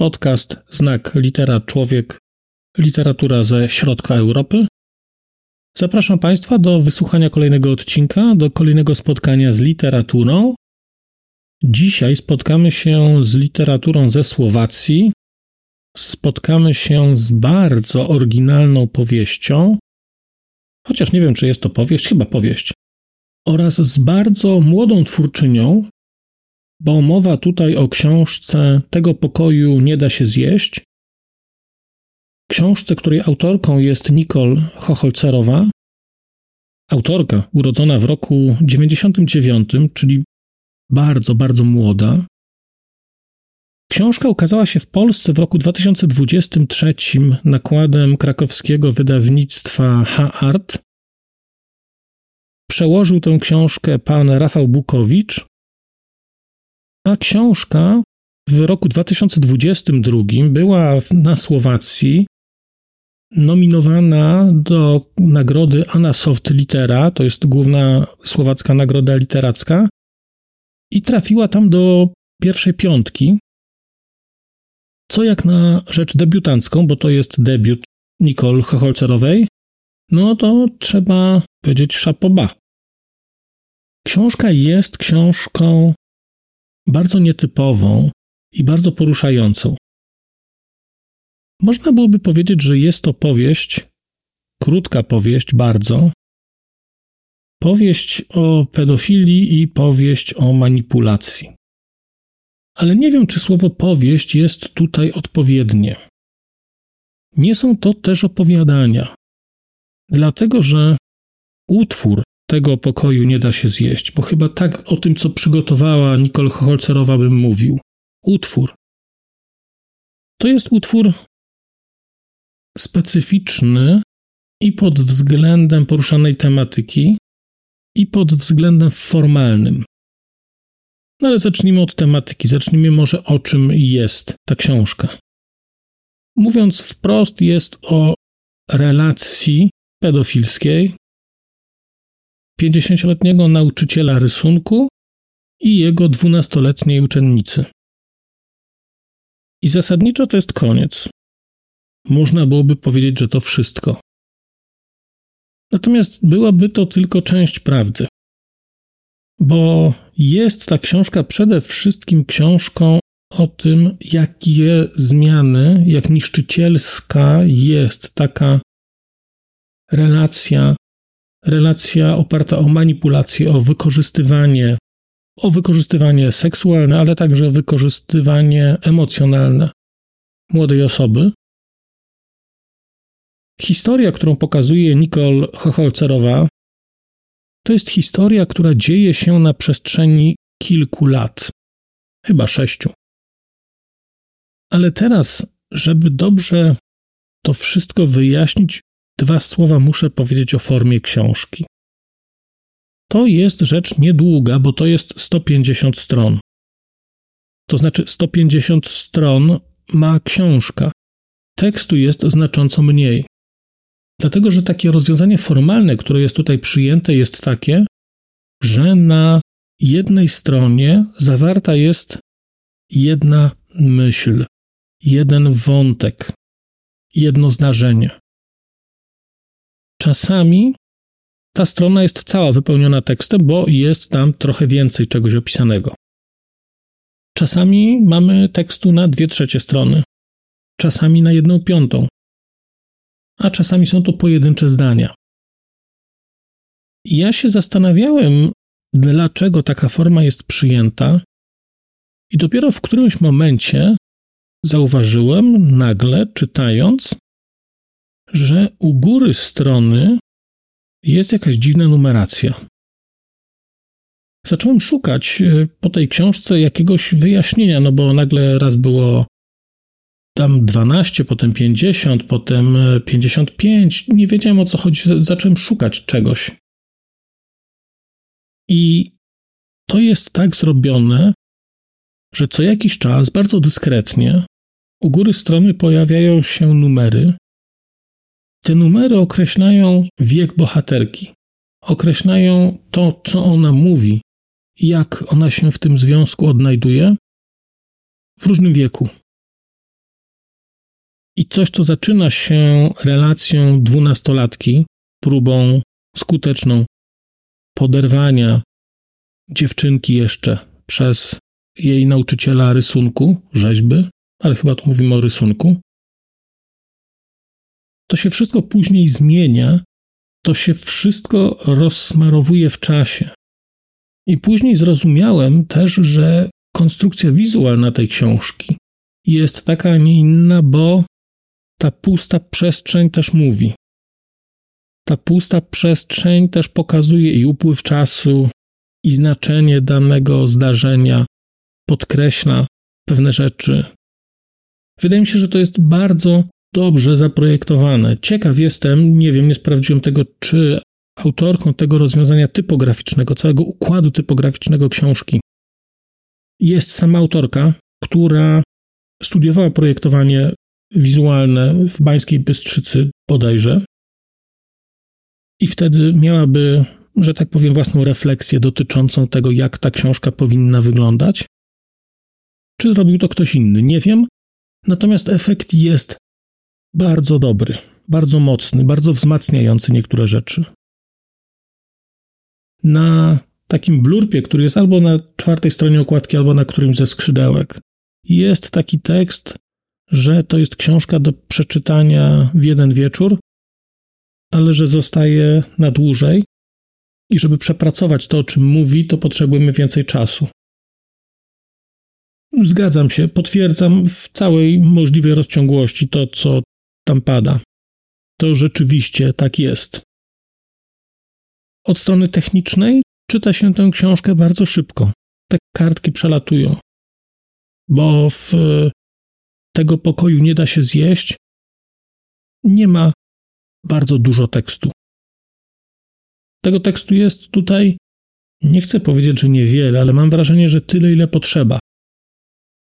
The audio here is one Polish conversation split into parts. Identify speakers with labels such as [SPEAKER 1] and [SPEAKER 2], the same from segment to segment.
[SPEAKER 1] podcast Znak Litera Człowiek, literatura ze środka Europy. Zapraszam Państwa do wysłuchania kolejnego odcinka, do kolejnego spotkania z literaturą. Dzisiaj spotkamy się z literaturą ze Słowacji. Spotkamy się z bardzo oryginalną powieścią, chociaż nie wiem, czy jest to powieść, chyba powieść, oraz z bardzo młodą twórczynią, bo mowa tutaj o książce Tego pokoju nie da się zjeść. Książce, której autorką jest Nicole Chocholcerowa. Autorka urodzona w roku 99, czyli bardzo, bardzo młoda. Książka ukazała się w Polsce w roku 2023 nakładem krakowskiego wydawnictwa H-Art. Przełożył tę książkę pan Rafał Bukowicz, a książka w roku 2022 była na Słowacji nominowana do nagrody Anna Soft Litera, to jest główna słowacka nagroda literacka, i trafiła tam do pierwszej piątki. Co jak na rzecz debiutancką, bo to jest debiut Nicole Chocholcerowej, no to trzeba powiedzieć szapoba. Książka jest książką bardzo nietypową i bardzo poruszającą. Można byłoby powiedzieć, że jest to powieść, krótka powieść bardzo, powieść o pedofilii i powieść o manipulacji. Ale nie wiem, czy słowo powieść jest tutaj odpowiednie. Nie są to też opowiadania, dlatego że utwór tego pokoju nie da się zjeść, bo chyba tak o tym, co przygotowała Nicole Holcerowa, bym mówił. Utwór. To jest utwór specyficzny i pod względem poruszanej tematyki, i pod względem formalnym. No ale zacznijmy od tematyki, zacznijmy może o czym jest ta książka. Mówiąc wprost, jest o relacji pedofilskiej 50-letniego nauczyciela rysunku i jego 12-letniej uczennicy. I zasadniczo to jest koniec. Można byłoby powiedzieć, że to wszystko. Natomiast byłaby to tylko część prawdy. Bo jest ta książka przede wszystkim książką o tym, jakie zmiany, jak niszczycielska jest taka relacja relacja oparta o manipulację, o wykorzystywanie, o wykorzystywanie seksualne, ale także wykorzystywanie emocjonalne młodej osoby. Historia, którą pokazuje Nicole Chocholcerowa, to jest historia, która dzieje się na przestrzeni kilku lat, chyba sześciu. Ale teraz, żeby dobrze to wszystko wyjaśnić, Dwa słowa muszę powiedzieć o formie książki. To jest rzecz niedługa, bo to jest 150 stron. To znaczy 150 stron ma książka. Tekstu jest znacząco mniej. Dlatego, że takie rozwiązanie formalne, które jest tutaj przyjęte, jest takie, że na jednej stronie zawarta jest jedna myśl, jeden wątek, jedno zdarzenie. Czasami ta strona jest cała wypełniona tekstem, bo jest tam trochę więcej czegoś opisanego. Czasami mamy tekstu na dwie trzecie strony, czasami na jedną piątą, a czasami są to pojedyncze zdania. Ja się zastanawiałem, dlaczego taka forma jest przyjęta, i dopiero w którymś momencie zauważyłem nagle, czytając, że u góry strony jest jakaś dziwna numeracja. Zacząłem szukać e, po tej książce jakiegoś wyjaśnienia, no bo nagle raz było tam 12, potem 50, potem 55. Nie wiedziałem o co chodzi, zacząłem szukać czegoś. I to jest tak zrobione, że co jakiś czas, bardzo dyskretnie, u góry strony pojawiają się numery. Te numery określają wiek bohaterki, określają to, co ona mówi, jak ona się w tym związku odnajduje w różnym wieku. I coś, co zaczyna się relacją dwunastolatki, próbą skuteczną poderwania dziewczynki jeszcze przez jej nauczyciela rysunku, rzeźby, ale chyba tu mówimy o rysunku. To się wszystko później zmienia, to się wszystko rozsmarowuje w czasie. I później zrozumiałem też, że konstrukcja wizualna tej książki jest taka, a nie inna, bo ta pusta przestrzeń też mówi. Ta pusta przestrzeń też pokazuje i upływ czasu, i znaczenie danego zdarzenia, podkreśla pewne rzeczy. Wydaje mi się, że to jest bardzo dobrze zaprojektowane. Ciekaw jestem, nie wiem, nie sprawdziłem tego, czy autorką tego rozwiązania typograficznego, całego układu typograficznego książki jest sama autorka, która studiowała projektowanie wizualne w Bańskiej Bystrzycy bodajże i wtedy miałaby, że tak powiem, własną refleksję dotyczącą tego, jak ta książka powinna wyglądać. Czy robił to ktoś inny? Nie wiem. Natomiast efekt jest bardzo dobry, bardzo mocny, bardzo wzmacniający niektóre rzeczy. Na takim blurpie, który jest albo na czwartej stronie okładki, albo na którymś ze skrzydełek, jest taki tekst, że to jest książka do przeczytania w jeden wieczór, ale że zostaje na dłużej i żeby przepracować to, o czym mówi, to potrzebujemy więcej czasu. Zgadzam się, potwierdzam w całej możliwej rozciągłości to, co tam pada. To rzeczywiście tak jest. Od strony technicznej czyta się tę książkę bardzo szybko. Te kartki przelatują, bo w tego pokoju nie da się zjeść. Nie ma bardzo dużo tekstu. Tego tekstu jest tutaj, nie chcę powiedzieć, że niewiele, ale mam wrażenie, że tyle, ile potrzeba.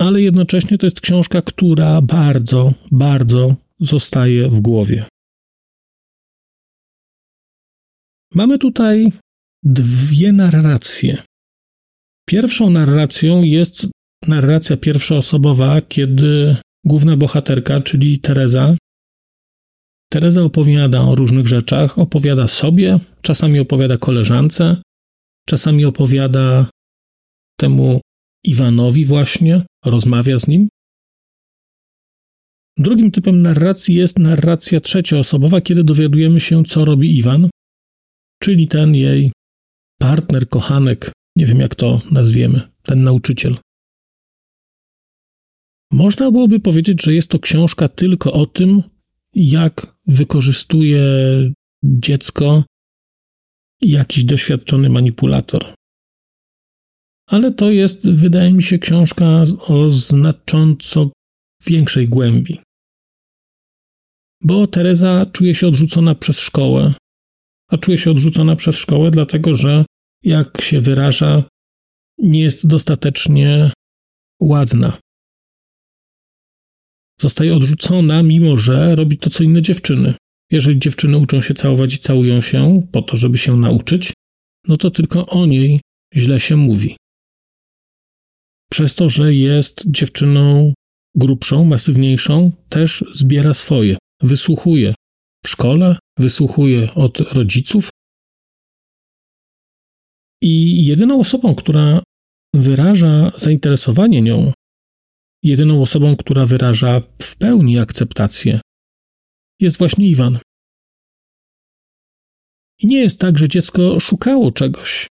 [SPEAKER 1] Ale jednocześnie to jest książka, która bardzo, bardzo zostaje w głowie. Mamy tutaj dwie narracje. Pierwszą narracją jest narracja pierwszoosobowa, kiedy główna bohaterka, czyli Teresa, Teresa opowiada o różnych rzeczach, opowiada sobie, czasami opowiada koleżance, czasami opowiada temu Iwanowi właśnie, rozmawia z nim. Drugim typem narracji jest narracja trzecioosobowa, kiedy dowiadujemy się, co robi Iwan, czyli ten jej partner, kochanek, nie wiem jak to nazwiemy, ten nauczyciel. Można byłoby powiedzieć, że jest to książka tylko o tym, jak wykorzystuje dziecko jakiś doświadczony manipulator. Ale to jest, wydaje mi się, książka o znacząco większej głębi. Bo Teresa czuje się odrzucona przez szkołę, a czuje się odrzucona przez szkołę, dlatego że, jak się wyraża, nie jest dostatecznie ładna. Zostaje odrzucona, mimo że robi to, co inne dziewczyny. Jeżeli dziewczyny uczą się całować i całują się po to, żeby się nauczyć, no to tylko o niej źle się mówi. Przez to, że jest dziewczyną grubszą, masywniejszą, też zbiera swoje, wysłuchuje w szkole, wysłuchuje od rodziców. I jedyną osobą, która wyraża zainteresowanie nią, jedyną osobą, która wyraża w pełni akceptację, jest właśnie Iwan. I nie jest tak, że dziecko szukało czegoś.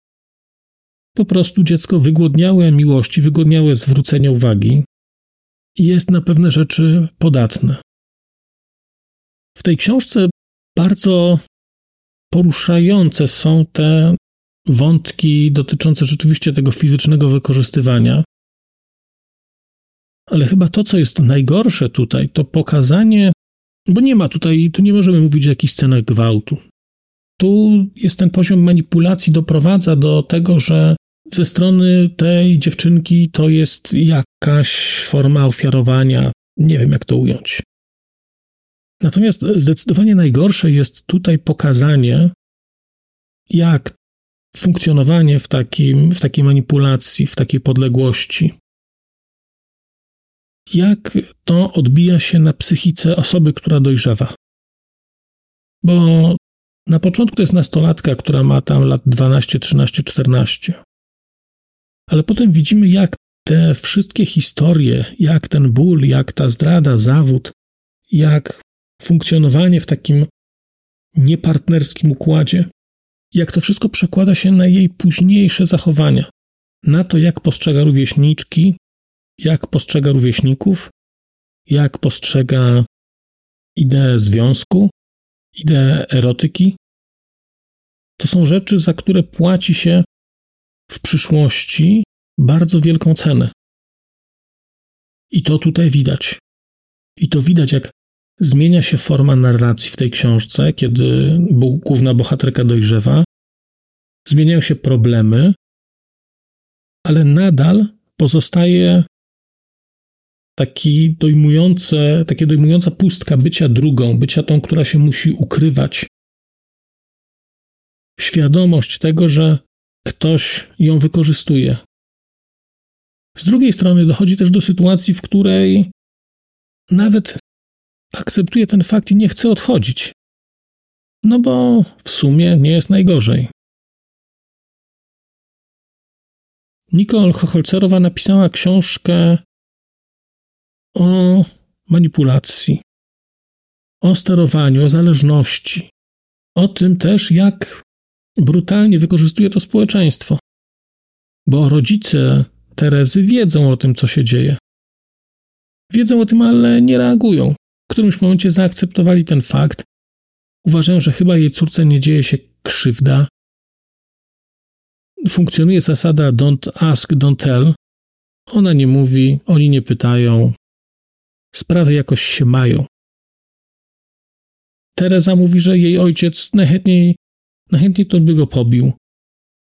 [SPEAKER 1] Po prostu dziecko wygłodniałe miłości, wygłodniałe zwrócenia uwagi i jest na pewne rzeczy podatne. W tej książce bardzo poruszające są te wątki dotyczące rzeczywiście tego fizycznego wykorzystywania, Ale chyba to, co jest najgorsze tutaj, to pokazanie, bo nie ma tutaj, tu nie możemy mówić o jakichś scenach gwałtu. Tu jest ten poziom manipulacji, doprowadza do tego, że ze strony tej dziewczynki to jest jakaś forma ofiarowania. Nie wiem, jak to ująć. Natomiast zdecydowanie najgorsze jest tutaj pokazanie, jak funkcjonowanie w, takim, w takiej manipulacji, w takiej podległości, jak to odbija się na psychice osoby, która dojrzewa. Bo na początku to jest nastolatka, która ma tam lat 12, 13, 14. Ale potem widzimy, jak te wszystkie historie, jak ten ból, jak ta zdrada, zawód, jak funkcjonowanie w takim niepartnerskim układzie, jak to wszystko przekłada się na jej późniejsze zachowania, na to, jak postrzega rówieśniczki, jak postrzega rówieśników, jak postrzega ideę związku, ideę erotyki. To są rzeczy, za które płaci się w przyszłości bardzo wielką cenę. I to tutaj widać. I to widać, jak zmienia się forma narracji w tej książce, kiedy główna bohaterka dojrzewa. Zmieniają się problemy, ale nadal pozostaje taki dojmujące, takie dojmująca pustka bycia drugą, bycia tą, która się musi ukrywać. Świadomość tego, że ktoś ją wykorzystuje. Z drugiej strony dochodzi też do sytuacji, w której nawet akceptuje ten fakt i nie chce odchodzić. No bo w sumie nie jest najgorzej. Nicole Chocholcerowa napisała książkę o manipulacji, o sterowaniu, o zależności, o tym też, jak brutalnie wykorzystuje to społeczeństwo. Bo rodzice Terezy wiedzą o tym, co się dzieje. Wiedzą o tym, ale nie reagują. Którymś momencie zaakceptowali ten fakt. Uważają, że chyba jej córce nie dzieje się krzywda. Funkcjonuje zasada don't ask, don't tell. Ona nie mówi, oni nie pytają. Sprawy jakoś się mają. Teresa mówi, że jej ojciec najchętniej, najchętniej to by go pobił,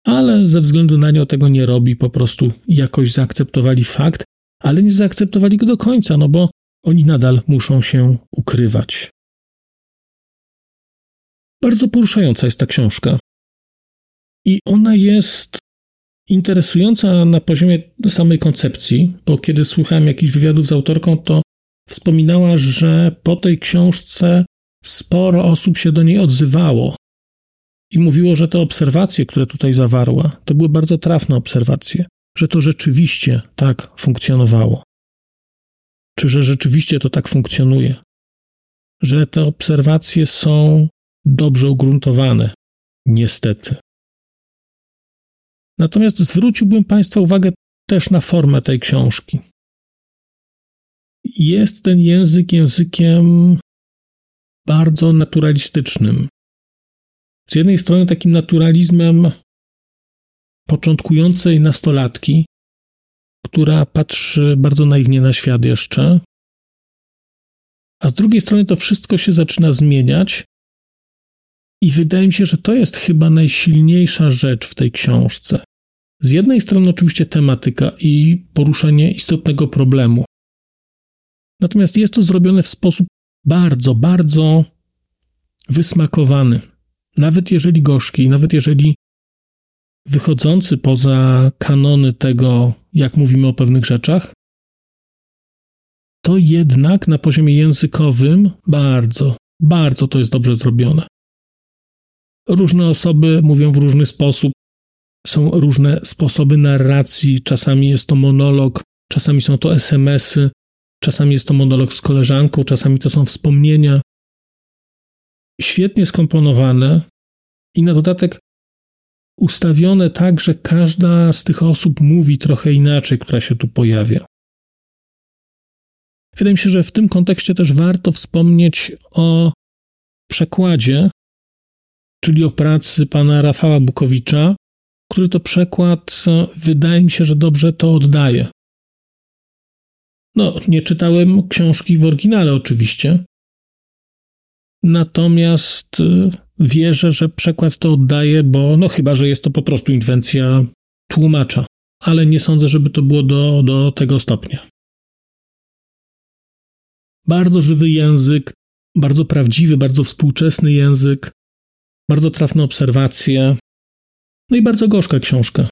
[SPEAKER 1] ale ze względu na nią tego nie robi, po prostu jakoś zaakceptowali fakt, ale nie zaakceptowali go do końca, no bo oni nadal muszą się ukrywać. Bardzo poruszająca jest ta książka. I ona jest interesująca na poziomie samej koncepcji, bo kiedy słuchałem jakichś wywiadów z autorką, to wspominała, że po tej książce sporo osób się do niej odzywało i mówiło, że te obserwacje, które tutaj zawarła, to były bardzo trafne obserwacje, że to rzeczywiście tak funkcjonowało. Czy że rzeczywiście to tak funkcjonuje? Że te obserwacje są dobrze ugruntowane, niestety. Natomiast zwróciłbym Państwa uwagę też na formę tej książki. Jest ten język językiem bardzo naturalistycznym. Z jednej strony takim naturalizmem początkującej nastolatki, która patrzy bardzo naiwnie na świat jeszcze, a z drugiej strony to wszystko się zaczyna zmieniać. I wydaje mi się, że to jest chyba najsilniejsza rzecz w tej książce. Z jednej strony, oczywiście, tematyka i poruszenie istotnego problemu. Natomiast jest to zrobione w sposób bardzo, bardzo wysmakowany. Nawet jeżeli gorzki, nawet jeżeli wychodzący poza kanony tego, jak mówimy o pewnych rzeczach, to jednak na poziomie językowym bardzo, bardzo to jest dobrze zrobione. Różne osoby mówią w różny sposób, są różne sposoby narracji, czasami jest to monolog, czasami są to SMS-y, czasami jest to monolog z koleżanką, czasami to są wspomnienia. Świetnie skomponowane i na dodatek ustawione tak, że każda z tych osób mówi trochę inaczej, która się tu pojawia. Wydaje mi się, że w tym kontekście też warto wspomnieć o przekładzie, czyli o pracy pana Rafała Bukowicza, który to przekład wydaje mi się, że dobrze to oddaje. No, nie czytałem książki w oryginale, oczywiście. Natomiast y, wierzę, że przekład to oddaje, bo no chyba, że jest to po prostu inwencja tłumacza, ale nie sądzę, żeby to było do, do tego stopnia. Bardzo żywy język, bardzo prawdziwy, bardzo współczesny język, bardzo trafne obserwacje, no i bardzo gorzka książka.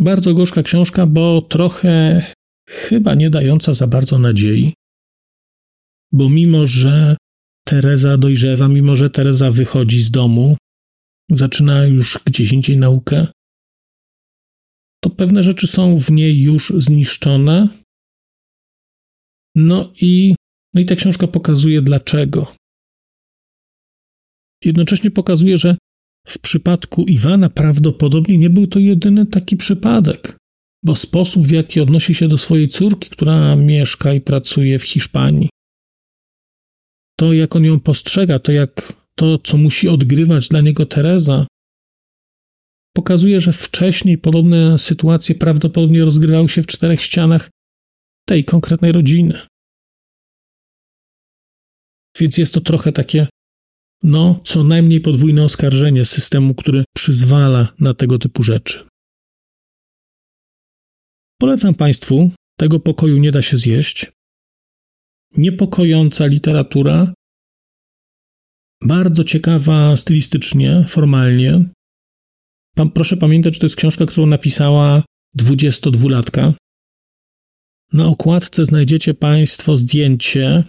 [SPEAKER 1] Bardzo gorzka książka, bo trochę chyba nie dająca za bardzo nadziei, bo mimo, że Teresa dojrzewa, mimo, że Teresa wychodzi z domu, zaczyna już gdzieś indziej naukę, to pewne rzeczy są w niej już zniszczone. No i, no i ta książka pokazuje dlaczego. Jednocześnie pokazuje, że w przypadku Iwana prawdopodobnie nie był to jedyny taki przypadek, bo sposób, w jaki odnosi się do swojej córki, która mieszka i pracuje w Hiszpanii, to jak on ją postrzega, to jak to, co musi odgrywać dla niego Teresa, pokazuje, że wcześniej podobne sytuacje prawdopodobnie rozgrywały się w czterech ścianach tej konkretnej rodziny. Więc jest to trochę takie no, co najmniej podwójne oskarżenie systemu, który przyzwala na tego typu rzeczy. Polecam Państwu, tego pokoju nie da się zjeść. Niepokojąca literatura, bardzo ciekawa stylistycznie, formalnie. Pan, proszę pamiętać, że to jest książka, którą napisała 22-latka. Na okładce znajdziecie Państwo zdjęcie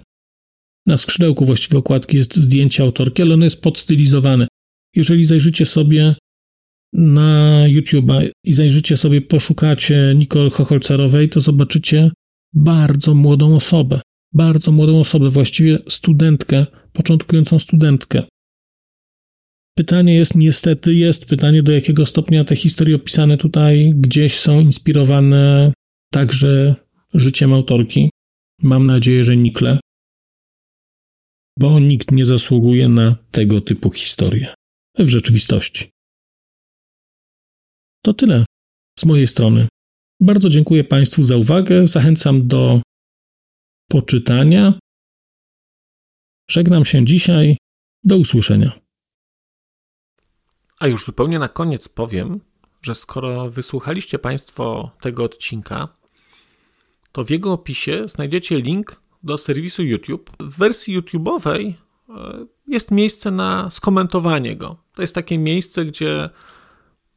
[SPEAKER 1] na skrzydełku właściwie okładki jest zdjęcie autorki, ale ono jest podstylizowane. Jeżeli zajrzycie sobie na YouTube'a i zajrzycie sobie, poszukacie Nicole Chocholcarowej, to zobaczycie bardzo młodą osobę. Bardzo młodą osobę, właściwie studentkę, początkującą studentkę. Pytanie jest, niestety jest pytanie, do jakiego stopnia te historie opisane tutaj gdzieś są inspirowane także życiem autorki. Mam nadzieję, że nikle bo nikt nie zasługuje na tego typu historię w rzeczywistości. To tyle z mojej strony. Bardzo dziękuję Państwu za uwagę. Zachęcam do poczytania. Żegnam się dzisiaj. Do usłyszenia.
[SPEAKER 2] A już zupełnie na koniec powiem, że skoro wysłuchaliście Państwo tego odcinka, to w jego opisie znajdziecie link do serwisu YouTube. W wersji YouTube'owej e, jest miejsce na skomentowanie go. To jest takie miejsce, gdzie